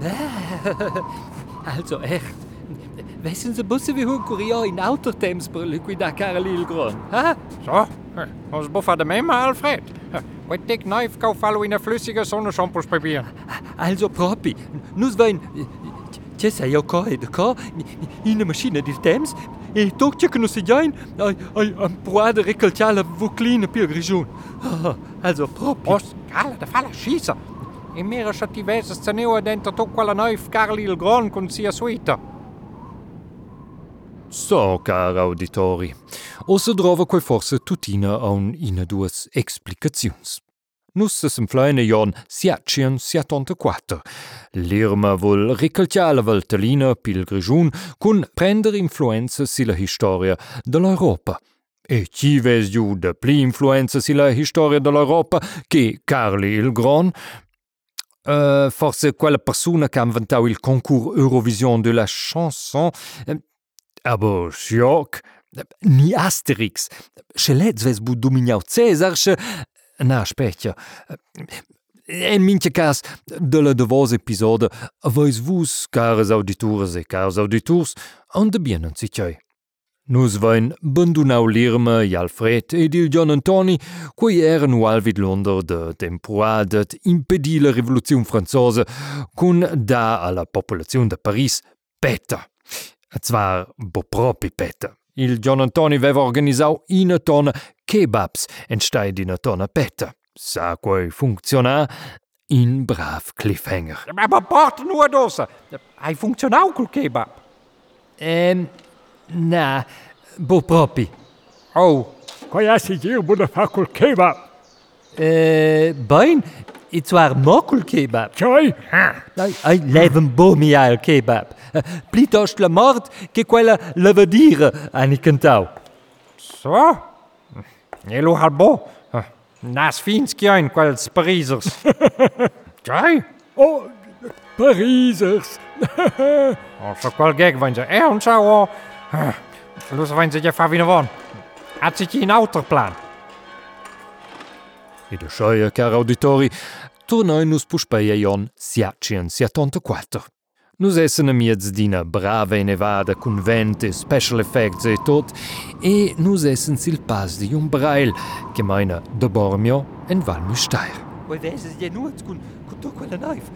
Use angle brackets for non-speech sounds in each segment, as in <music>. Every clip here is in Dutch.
<laughs> Also echt. Wissen Sie, bussen vi hur Korea in autotems per liquida Karel Ilgron? Ha? Eh, ons buffer det med mig, Alfred. Wat dik knife vallen in een flüssige zonneshampoospapier. Also propi. Nus vain... C'è sei ok, d'accord? In una macchina di temps e toccia che non si già in... Ai, ai, grigion. Ah, Also propi. Os, kale, de vallen schießen. I mera scha ti vesas zaneu ad enta to quella neuf Carli il Gran con sia suita. So, cari auditori, o se drova quei forse tutina a un ina duas explicaziuns. Nussas in fleine Jorn siacien siatontaquater. L'Irma vuol ricalciare la Valtellina pil Grigiun con prendere influenza silla storia dell'Europa. E chi ves giù de pli influenza silla storia dell'Europa che Carli il Gran, Uh, forse quella persona che ha inventato il concours Eurovision de la chanson. eh, Aber sciocc. Ni Asterix. Schelet ves bu dominiau Cesar, sche... Na, specchia. En minche cas, de la de vos episode, aveis vus, cares auditores e cares auditors, an de bien an sicciai. Nus vain bandunau l'Irma i Alfred ed il John Antoni, quei eran ualvid l'onder de temporadet impedì la rivoluzione franzosa cun da alla popolazione de Paris petta. Zwar bo propi petta. Il John Antoni veva organisau ina tona kebabs entstai d'ina tona petta. Sa quei funziona in brav cliffhanger. Maar bort nur dosa. Hij functionau col kebab. Ehm, na, bo propi. Oh, Quai assi gir buona fa col kebab. Eh, bain, it war mokul kebab. Cioè, Ai, ai leven bo miail kebab. Plitost la mort che quella levadira ani cantau. zo. Je lo al bo. Nas fienskjein, quels Parisers. Jij? <laughs> oh, Parisers. Of <laughs> zo quel gek van ze. Eh, on zou... Lus van ze je fa vino von. Had zich in autoplan. E de scheia, cari auditori, tornai nus puspeia jon siacien siatontequater. Nus essen amiets d'ina brava e nevada cun vent e special effects e tot, e nus essen sil pas di un brail, che meina de Bormio en Val Müstair. Voi veses je nu kun kun to quella knife.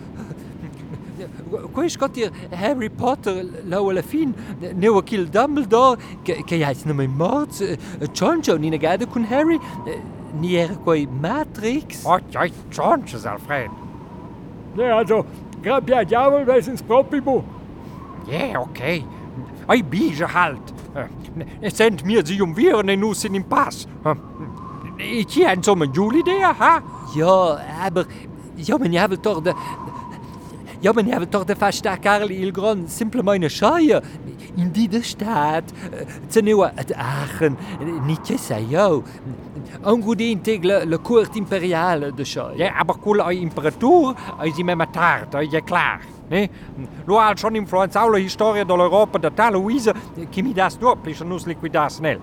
Koichkat Dir Harry Potter lauer fin newer kill Dumbledore keiit nommer Mord eh, John John in Geide kunn Harry eh, niere koi Matrix? Jait John Alfred? Ne also Gra ja Javel weis ins Propibo. Ja, okay. Ei bige halt. Äh, es sind mir si um Viren en nussen im Pass. Äh, ich hi en sommen Juli dé ha? Ja, aber Jommen javel to de äh, Ja, men vill toch de fasta Karl il Gran simple meine in die de staat ze neua at Aachen niet je sei jo. Un gudin teg le, court imperiale de Scheie. Ja, aber cool ai Imperatur, ai sie mit tart, ai ja klar. Ne? Nur als schon influenzaula Historie dell'Europa da tale Luise, che mi das nur, plisce nus liquidar snel.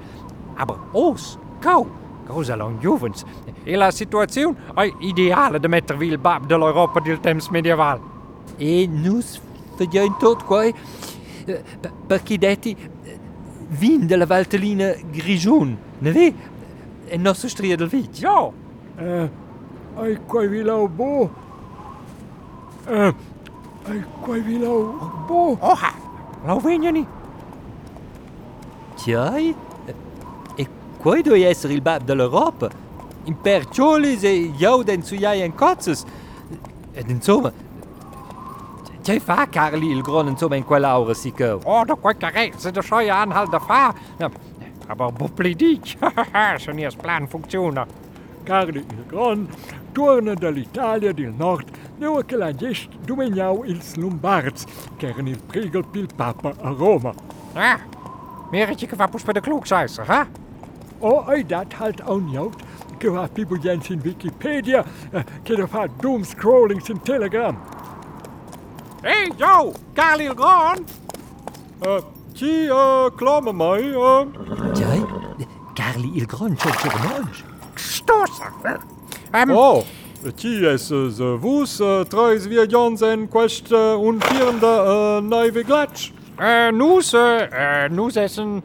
Aber os, kau, cosa long juvens. E la situazione ai ideale de metter vil bab dell'Europa del temps medieval. E nus fagiain tot quai eh, per- perché detti eh, vin della Valtellina Grigion, ne ve? E nostro stria del vit. Ja, Eh, ai quai vilau bu. Eh, ai quai vilau bu. oha, lo venjani. Tjai? E quai doi essere il bab dell'Europa? In perciolis e jauden su jai en cozzes. Ed insomma, tjai fa Carli il Gran insomma in quell'aura si cau. Oh, da quai carezze de scheue anhalt da fa. Ja, aber buppli dich. <laughs> Schon plan funziona. Carli il Gran, torna dall'Italia del Nord, neu che la gest domeniau ils Lombards, kern il pregel pil Papa a Roma. Ja, meretje gewappers bij de klokzuister, hè? Oh, ai dat halt aun jaut, che va pibu jens in Wikipedia, eh, che da fa doom scrollings in Telegram. Hey, yo, Carilron! Äh, chi, äh, klamme mij. Uh. Äh. Jij? Carly Ilgron, zo zo manj. Stoßen! Ähm, oh, äh, chi es uh, vus äh, äh treis wir jonsen quest uh, und vierende uh, neive glatsch. Uh, nus, uh, nus essen...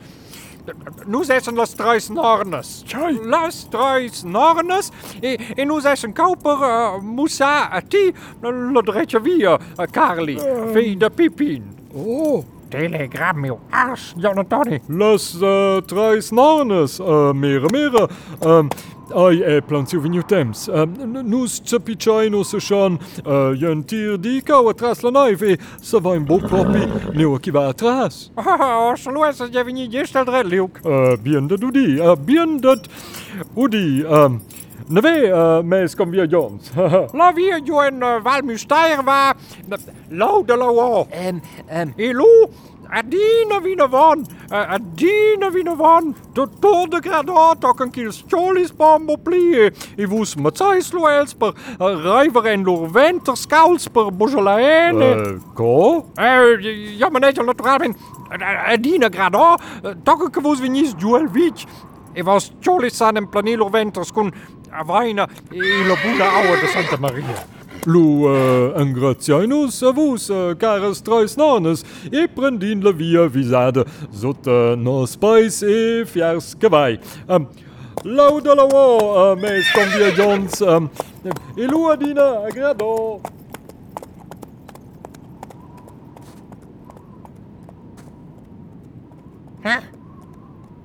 Nus essen las treis nornes. Tjai. Las treis nornes. E, e nus essen kauper uh, musa a ti. Lo dretje via, uh, Carli. Fei de pipin. Oh, Telegram, meu ars, Jan Antoni. las uh, treis narnes, uh, mere mere. Um, Aj e planțuvinju temps. Nus țăpiciainu să șan, e, jen tir di ca o tras la naive, să va în bop propi, ne o chiva atras. <laughs> O să lua e să devini gestalt reliuc. E, bien dat udi, bien dat udi. Ne ve, mes kom via Jones. <laughs> La via jo en valmysteir va, laude la o. Ilu, ähm, E lu, a dina vina van, a, a dina vina van, to to de gradat ook een kiel stjolis bombo plie, e vus matzais lo elsper, rijver en lor venter skaulsper bojolaene. uh, ko? Eh, ja, maar net natural ben, a dina gradat, toch een vus vinis duel vich. E was stjolis aan en planilo venters kun a vaina e lo aua de Santa Maria. Lo en Grazianus avus kares treus nanes e prendin le via visade sot nos pais e fiers gewei. Um, Lauda la wo uh, meis kom via Johns um, e loa dina agrado. Hè?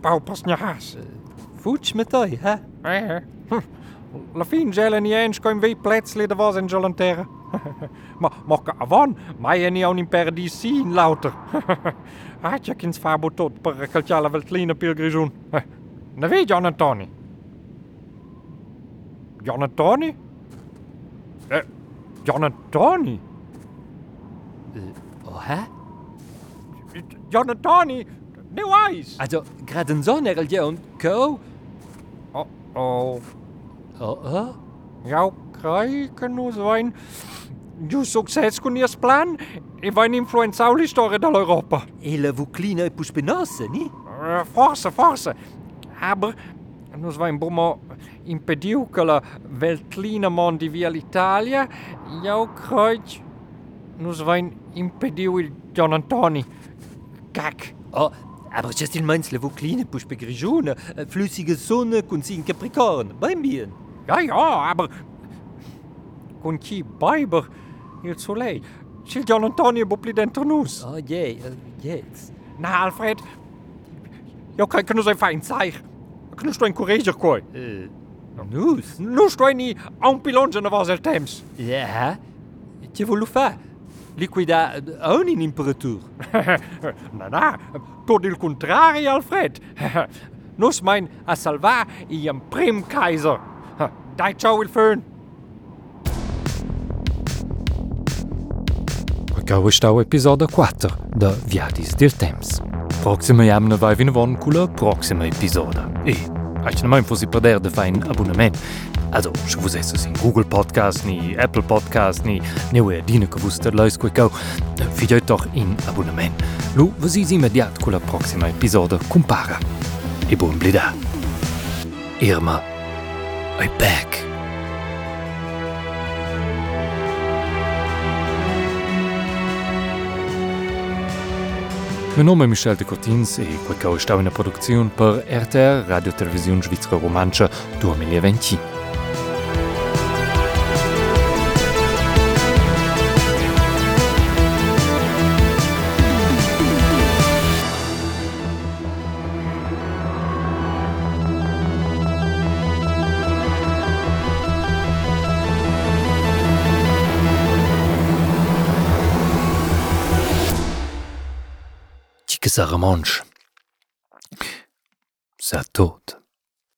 Bouw pas naar haas. Voets met toi, hè? Ja, ja. La fin niet eens kan wie pletsli de was in Jolantera. <laughs> maar maar avon, maar je niet aan in. Had je kins fabo tot per calciala veltlina pilgrigion. <laughs> Ne weet John Antoni. John Antoni? Eh, John Antoni? Oh, hè? John Antoni? Nee, wijs. Also, zon er al jeun, ko? Oh, oh. Uh, ja, Crai nu sein. Du succes cu nias plan e va influența l'istoria dall'Europa. E la vuclina e pus penosa, ni? Uh, forse, forse. Aber nus va in bumo impediu che la veltlina mondi via l'Italia, eu croic nus va impediu il Gian Antoni. Cac. Oh, ah, aber just in meins la vuclina pus pe grigiuna, flüssige Sonne cun sin Capricorn, beim Bien. Ja ja, aber Kon ki Beiber il soleil. Child an Antonio bo pli d'Antonus. Oh, je, jetzt. Na Alfred, Jo kann kënne se fein zeich. Kënnest du en Korréger koi? Uh. Nus Nus toi ni an Pilongen awer el Thames. Ja Ti wo lo fa? Liquida oun in Imperatur. na na, tot il contrari Alfred. <laughs> Nos mein a salvar i en Premkaiser. Deit Joel fön. Gauestau Episode 4 de Viadis Dir Temps. Proxime jamne wei vin won cooler proxime Episode. E Echne mein fosi perder de fein Abonnement. Also se vous es in Google Podcast ni Apple Podcast ni neue Dine gewusster leis go go. Fiet doch in Abonnement. Lo wo si immediat cooler proxime Episode compara. E bon blida. Irma I back. Mein nome è Michel de Cotins e quel stau in produzione per RTR Radio Televisione Svizzera Romancia 2020. bessere Mensch. Sehr tot.